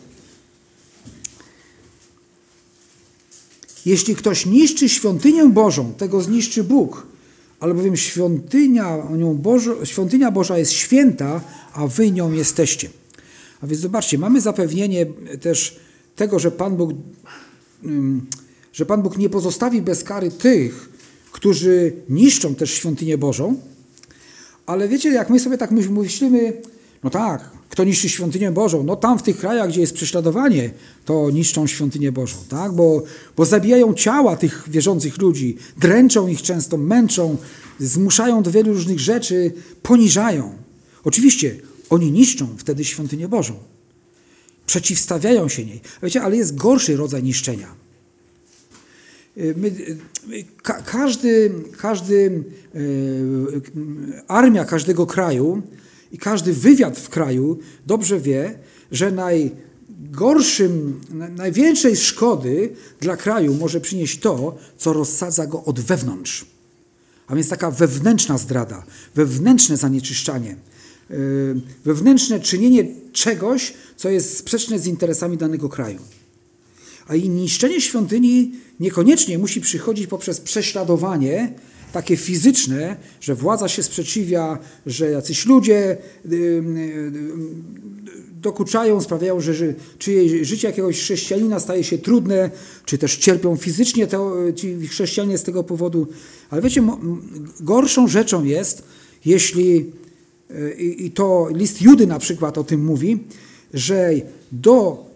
S1: Jeśli ktoś niszczy świątynię Bożą, tego zniszczy Bóg, albowiem świątynia, Bożo, świątynia Boża jest święta, a wy nią jesteście. A więc zobaczcie, mamy zapewnienie też tego, że Pan Bóg, że Pan Bóg nie pozostawi bez kary tych, którzy niszczą też świątynię Bożą, ale wiecie, jak my sobie tak myślimy, no tak, kto niszczy świątynię Bożą? No tam w tych krajach, gdzie jest prześladowanie, to niszczą świątynię Bożą, tak? Bo, bo zabijają ciała tych wierzących ludzi, dręczą ich często, męczą, zmuszają do wielu różnych rzeczy, poniżają. Oczywiście oni niszczą wtedy świątynię Bożą. Przeciwstawiają się niej. Wiecie, ale jest gorszy rodzaj niszczenia. Y, my, y, ka, każdy, każdy y, armia każdego kraju i każdy wywiad w kraju dobrze wie, że najgorszym, największej szkody dla kraju może przynieść to, co rozsadza go od wewnątrz. A więc taka wewnętrzna zdrada, wewnętrzne zanieczyszczanie, wewnętrzne czynienie czegoś, co jest sprzeczne z interesami danego kraju. A i niszczenie świątyni niekoniecznie musi przychodzić poprzez prześladowanie takie fizyczne, że władza się sprzeciwia, że jacyś ludzie dokuczają, sprawiają, że, życie jakiegoś chrześcijanina staje się trudne, czy też cierpią fizycznie to, ci chrześcijanie z tego powodu. Ale wiecie, gorszą rzeczą jest, jeśli, i, to list Judy na przykład o tym mówi, że do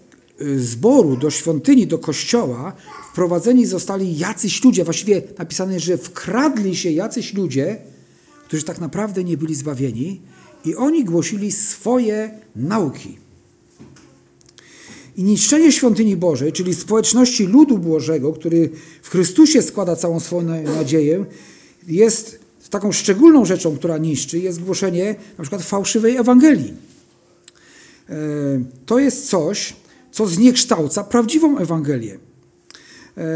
S1: y, zboru, do świątyni, do kościoła wprowadzeni zostali jacyś ludzie, właściwie napisane, że wkradli się jacyś ludzie, którzy tak naprawdę nie byli zbawieni i oni głosili swoje nauki. I niszczenie świątyni Bożej, czyli społeczności ludu Bożego, który w Chrystusie składa całą swoją nadzieję, jest taką szczególną rzeczą, która niszczy, jest głoszenie na przykład fałszywej Ewangelii. E, to jest coś, co zniekształca prawdziwą Ewangelię. E,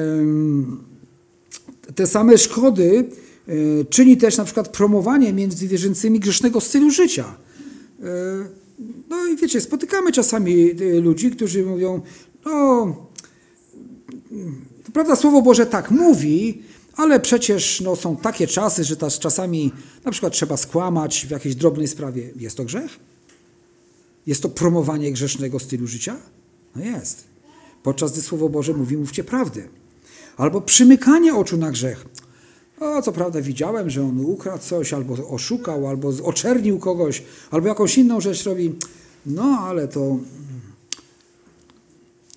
S1: te same szkody e, czyni też na przykład promowanie między wierzącymi grzesznego stylu życia. No i wiecie, spotykamy czasami ludzi, którzy mówią, no, prawda, Słowo Boże tak mówi, ale przecież no, są takie czasy, że czasami na przykład trzeba skłamać w jakiejś drobnej sprawie. Jest to grzech? Jest to promowanie grzesznego stylu życia? No jest. Podczas gdy Słowo Boże mówi, mówcie prawdę. Albo przymykanie oczu na grzech. O, co prawda widziałem, że on ukradł coś, albo oszukał, albo oczernił kogoś, albo jakąś inną rzecz robi. No, ale to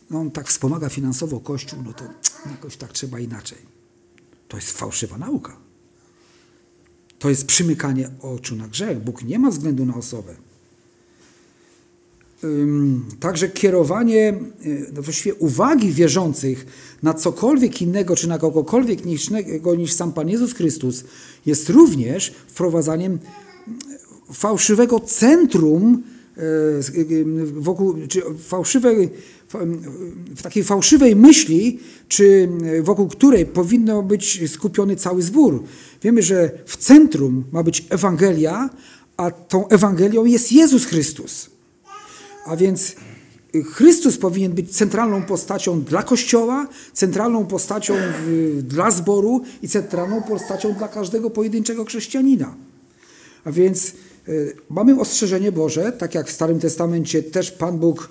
S1: no, on tak wspomaga finansowo Kościół, no to jakoś tak trzeba inaczej. To jest fałszywa nauka. To jest przymykanie oczu na grzech. Bóg nie ma względu na osobę. Także kierowanie y, no właściwie uwagi wierzących na cokolwiek innego, czy na kogokolwiek innego niż sam Pan Jezus Chrystus jest również wprowadzaniem fałszywego centrum y, y, wokół, czy fałszywej, w takiej fałszywej myśli, czy wokół której powinno być skupiony cały zbór. Wiemy, że w centrum ma być Ewangelia, a tą Ewangelią jest Jezus Chrystus. A więc Chrystus powinien być centralną postacią dla Kościoła, centralną postacią dla zboru i centralną postacią dla każdego pojedynczego chrześcijanina. A więc y, mamy ostrzeżenie Boże, tak jak w Starym Testamencie też Pan Bóg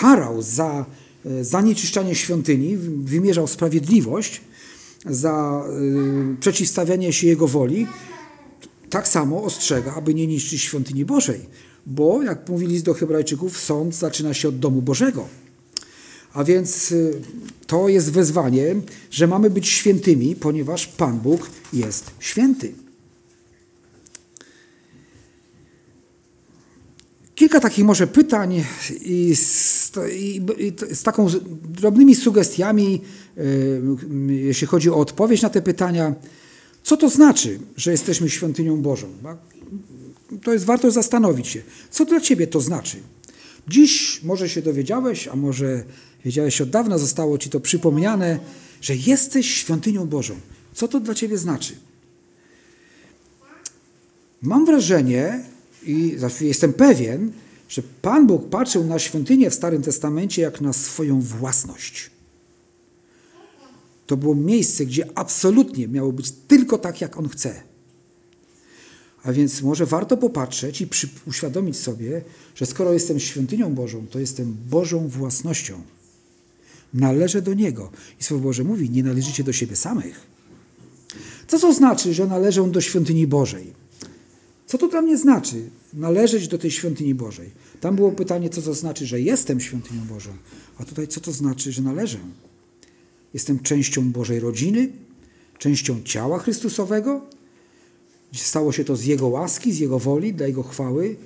S1: karał za y, zanieczyszczanie świątyni, wymierzał sprawiedliwość za y, przeciwstawianie się Jego woli, tak samo ostrzega, aby nie niszczyć świątyni Bożej bo jak mówi list do Hebrajczyków, sąd zaczyna się od domu Bożego. A więc y, to jest wezwanie, że mamy być świętymi, ponieważ Pan Bóg jest święty. Kilka takich może pytań i z, i, i z taką drobnymi sugestiami, y, jeśli chodzi o odpowiedź na te pytania. Co to znaczy, że jesteśmy świątynią Bożą? to jest warto zastanowić się, co dla ciebie to znaczy. Dziś może się dowiedziałeś, a może wiedziałeś od dawna, zostało ci to przypomniane, że jesteś świątynią Bożą. Co to dla ciebie znaczy? Mam wrażenie i jestem pewien, że Pan Bóg patrzył na świątynię w Starym Testamencie jak na swoją własność. To było miejsce, gdzie absolutnie miało być tylko tak, jak On chce. A więc może warto popatrzeć i przy, uświadomić sobie, że skoro jestem świątynią Bożą, to jestem Bożą własnością. Należę do Niego. I Słowo Boże mówi, nie należycie do siebie samych. Co to znaczy, że należę do świątyni Bożej? Co to dla mnie znaczy, należeć do tej świątyni Bożej? Tam było pytanie, co to znaczy, że jestem świątynią Bożą. A tutaj, co to znaczy, że należę? Jestem częścią Bożej rodziny, częścią ciała Chrystusowego, Stało się to z Jego łaski, z Jego woli, dla Jego chwały,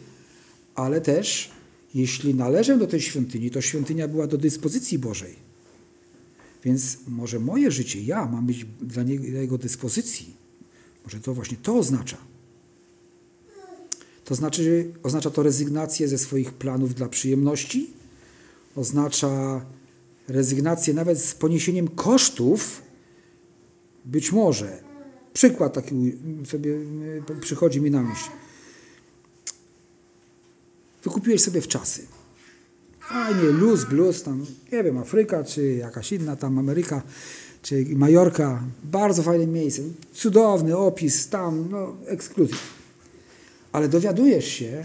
S1: ale też, jeśli należę do tej świątyni, to świątynia była do dyspozycji Bożej. Więc może moje życie, ja mam być dla, niego, dla Jego dyspozycji. Może to właśnie to oznacza. To znaczy, oznacza to rezygnację ze swoich planów dla przyjemności, oznacza rezygnację nawet z poniesieniem kosztów, być może Przykład taki sobie e, przychodzi mi na myśl. Wykupiłeś sobie w czasy. Fajnie, luz, blues, tam, nie wiem, Afryka czy jakaś inna tam Ameryka. czy Majorka, bardzo fajne miejsce, cudowny opis, tam, no, ekskluzyw. Ale dowiadujesz się,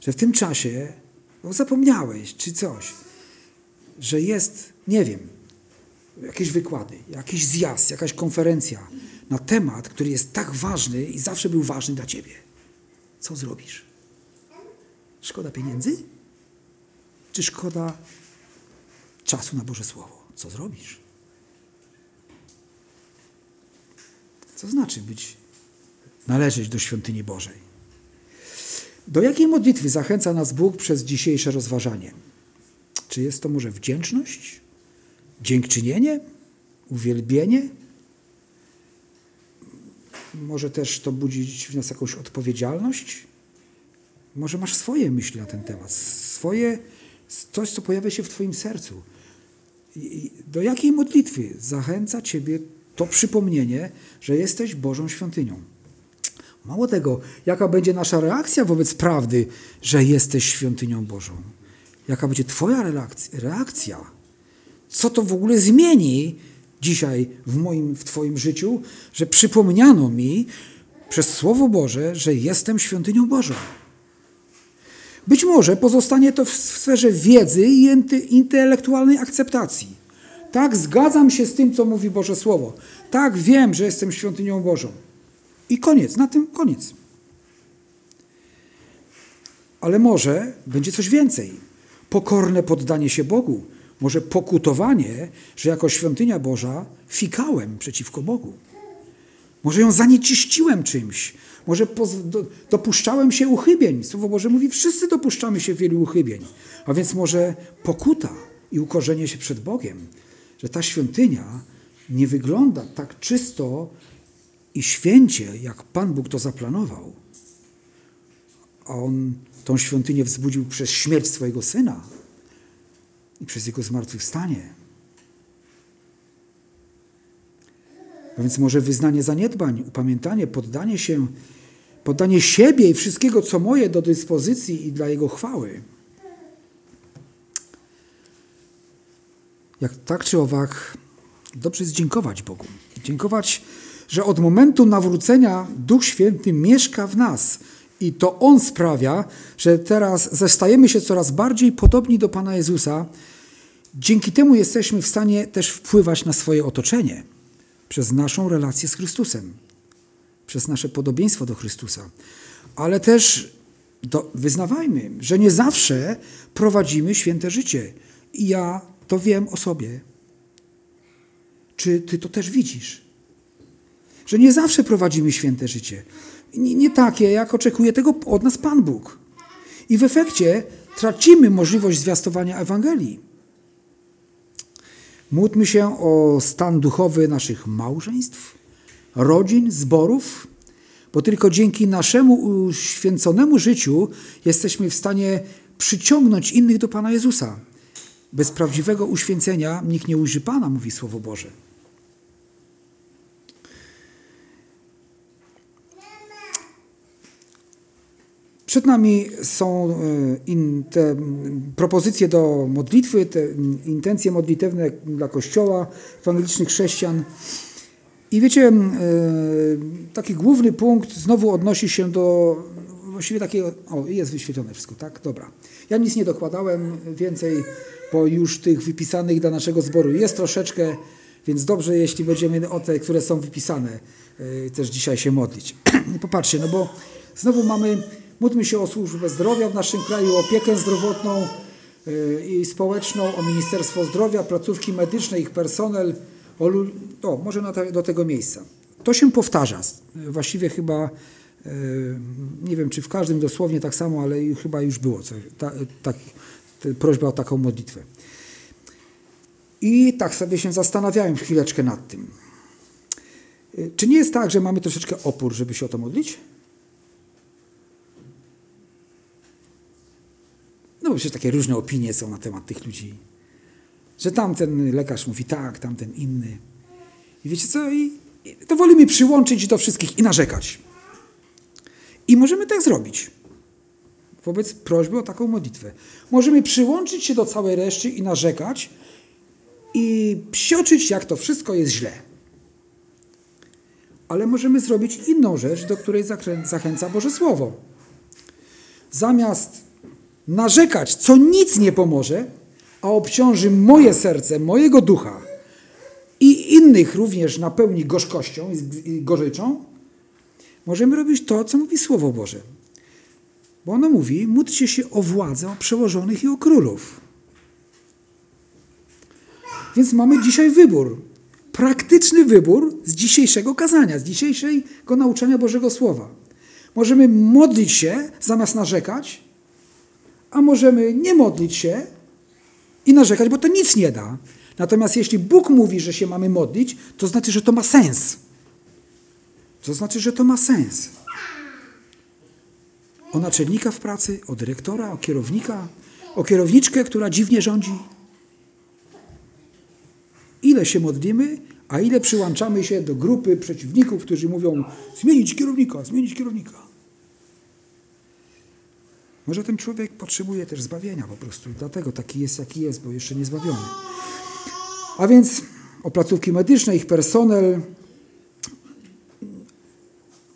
S1: że w tym czasie no, zapomniałeś, czy coś, że jest, nie wiem, jakieś wykłady, jakiś zjazd, jakaś konferencja na temat, który jest tak ważny i zawsze był ważny dla ciebie. Co zrobisz? Szkoda pieniędzy? Czy szkoda czasu na Boże Słowo? Co zrobisz? Co znaczy być, należeć do świątyni Bożej? Do jakiej modlitwy zachęca nas Bóg przez dzisiejsze rozważanie? Czy jest to może wdzięczność, dziękczynienie, uwielbienie? Może też to budzić w nas jakąś odpowiedzialność? Może masz swoje myśli na ten temat, swoje, coś, co pojawia się w Twoim sercu. Do jakiej modlitwy zachęca Ciebie to przypomnienie, że jesteś Bożą świątynią? Mało tego, jaka będzie nasza reakcja wobec prawdy, że jesteś świątynią Bożą? Jaka będzie Twoja reakcja? Co to w ogóle zmieni dzisiaj w moim, w Twoim życiu, że przypomniano mi przez Słowo Boże, że jestem świątynią Bożą? Być może pozostanie to w sferze wiedzy i intelektualnej akceptacji. Tak, zgadzam się z tym, co mówi Boże Słowo. Tak, wiem, że jestem świątynią Bożą. I koniec, na tym koniec. Ale może będzie coś więcej. Pokorne poddanie się Bogu. Może pokutowanie, że jako świątynia Boża fikałem przeciwko Bogu. Może ją zanieczyściłem czymś. Może dopuszczałem się uchybień. Słowo Boże mówi, wszyscy dopuszczamy się wielu uchybień. A więc może pokuta i ukorzenie się przed Bogiem, że ta świątynia nie wygląda tak czysto i święcie, jak Pan Bóg to zaplanował. A On tą świątynię wzbudził przez śmierć swojego Syna i przez Jego zmartwychwstanie. A więc może wyznanie zaniedbań, upamiętanie, poddanie się, poddanie siebie i wszystkiego, co moje, do dyspozycji i dla Jego chwały. Jak tak czy owak, dobrze jest dziękować Bogu. Dziękować, że od momentu nawrócenia Duch Święty mieszka w nas i to On sprawia, że teraz zastajemy się coraz bardziej podobni do Pana Jezusa. Dzięki temu jesteśmy w stanie też wpływać na swoje otoczenie przez naszą relację z Chrystusem, przez nasze podobieństwo do Chrystusa. Ale też do, wyznawajmy, że nie zawsze prowadzimy święte życie. I ja to wiem o sobie. Czy ty to też widzisz? Że nie zawsze prowadzimy święte życie. Nie, nie takie, jak oczekuje tego od nas Pan Bóg. I w efekcie tracimy możliwość zwiastowania Ewangelii. Módlmy się o stan duchowy naszych małżeństw, rodzin, zborów, bo tylko dzięki naszemu uświęconemu życiu jesteśmy w stanie przyciągnąć innych do Pana Jezusa. Bez prawdziwego uświęcenia nikt nie ujrzy Pana, mówi Słowo Boże. Przed nami są e, te propozycje do modlitwy, te intencje modlitewne dla Kościoła, ewangelicznych chrześcijan. I wiecie, e, taki główny punkt znowu odnosi się do właściwie takiego, o jest wyświetlone wszystko, tak? Dobra. Ja nic nie dokładałem więcej, bo już tych wypisanych dla naszego zboru jest troszeczkę, więc dobrze, jeśli będziemy o te, które są wypisane, e, też dzisiaj się modlić. <clears throat> Popatrzcie, no bo znowu mamy Módlmy się o służbę zdrowia w naszym kraju, o opiekę zdrowotną y, i społeczną, o Ministerstwo Zdrowia, placówki medyczne, ich personel, o, o może te, do tego miejsca. To się powtarza. Właściwie chyba, y, nie wiem czy w każdym dosłownie tak samo, ale chyba już było coś, ta, tak, prośba o taką modlitwę. I tak sobie się zastanawiałem chwileczkę nad tym. Y, czy nie jest tak, że mamy troszeczkę opór, żeby się o to modlić? No bo przecież takie różne opinie są na temat tych ludzi. Że tamten lekarz mówi tak, tamten inny. I wiecie co? I, i to wolimy przyłączyć do wszystkich i narzekać. I możemy tak zrobić. Wobec prośby o taką modlitwę. Możemy przyłączyć się do całej reszty i narzekać i psioczyć, jak to wszystko jest źle. Ale możemy zrobić inną rzecz, do której zachęca Boże Słowo. Zamiast narzekać, co nic nie pomoże, a obciąży moje serce, mojego ducha i innych również napełni gorzkością i gorzyczą, możemy robić to, co mówi Słowo Boże. Bo ono mówi, módlcie się o władzę, o przełożonych i o królów. Więc mamy dzisiaj wybór. Praktyczny wybór z dzisiejszego kazania, z dzisiejszego nauczania Bożego Słowa. Możemy modlić się zamiast narzekać, a możemy nie modlić się i narzekać, bo to nic nie da. Natomiast jeśli Bóg mówi, że się mamy modlić, to znaczy, że to ma sens. To znaczy, że to ma sens. O naczelnika w pracy, o dyrektora, o kierownika, o kierowniczkę, która dziwnie rządzi. Ile się modlimy, a ile przyłączamy się do grupy przeciwników, którzy mówią zmienić kierownika, zmienić kierownika. Może ten człowiek potrzebuje też zbawienia po prostu. Dlatego taki jest, jaki jest, bo jeszcze nie zbawiony. A więc o placówki medyczne, ich personel.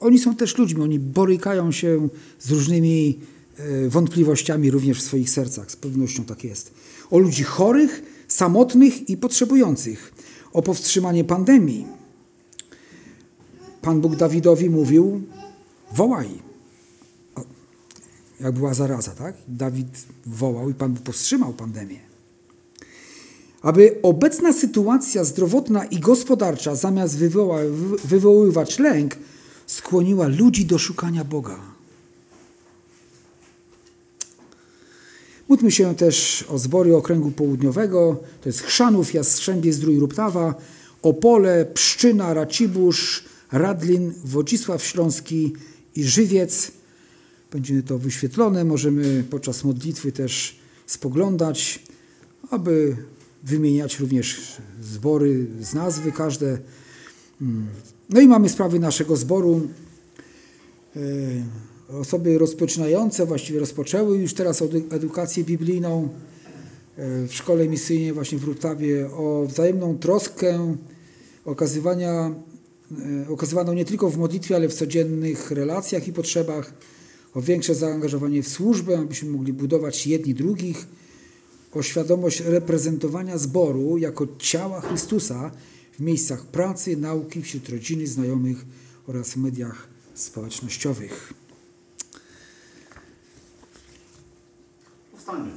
S1: Oni są też ludźmi, oni borykają się z różnymi e, wątpliwościami również w swoich sercach. Z pewnością tak jest. O ludzi chorych, samotnych i potrzebujących. O powstrzymanie pandemii. Pan Bóg Dawidowi mówił: wołaj. Jak była zaraza, tak? Dawid wołał i Pan powstrzymał pandemię aby obecna sytuacja zdrowotna i gospodarcza, zamiast wywoła, wywoływać lęk, skłoniła ludzi do szukania Boga. Módlmy się też o zbory okręgu południowego, to jest Chrzanów, Jastrzębie, Zdrój, Ruptawa, Opole, Pszczyna, Racibórz, Radlin, Wodzisław Śląski i Żywiec. Będzie to wyświetlone, możemy podczas modlitwy też spoglądać, aby wymieniać również zbory z nazwy każde. Hmm. No i mamy sprawy naszego zboru. E, osoby rozpoczynające, właściwie rozpoczęły już teraz edukację biblijną e, w szkole misyjnej właśnie w Rutawie o wzajemną troskę okazywania, e, okazywaną nie tylko w modlitwie, ale w codziennych relacjach i potrzebach, o większe zaangażowanie w służbę, abyśmy mogli budować jedni drugich, o świadomość reprezentowania zboru jako ciała Chrystusa w miejscach pracy, nauki, wśród rodziny, znajomych oraz w mediach społecznościowych. Powstańmy,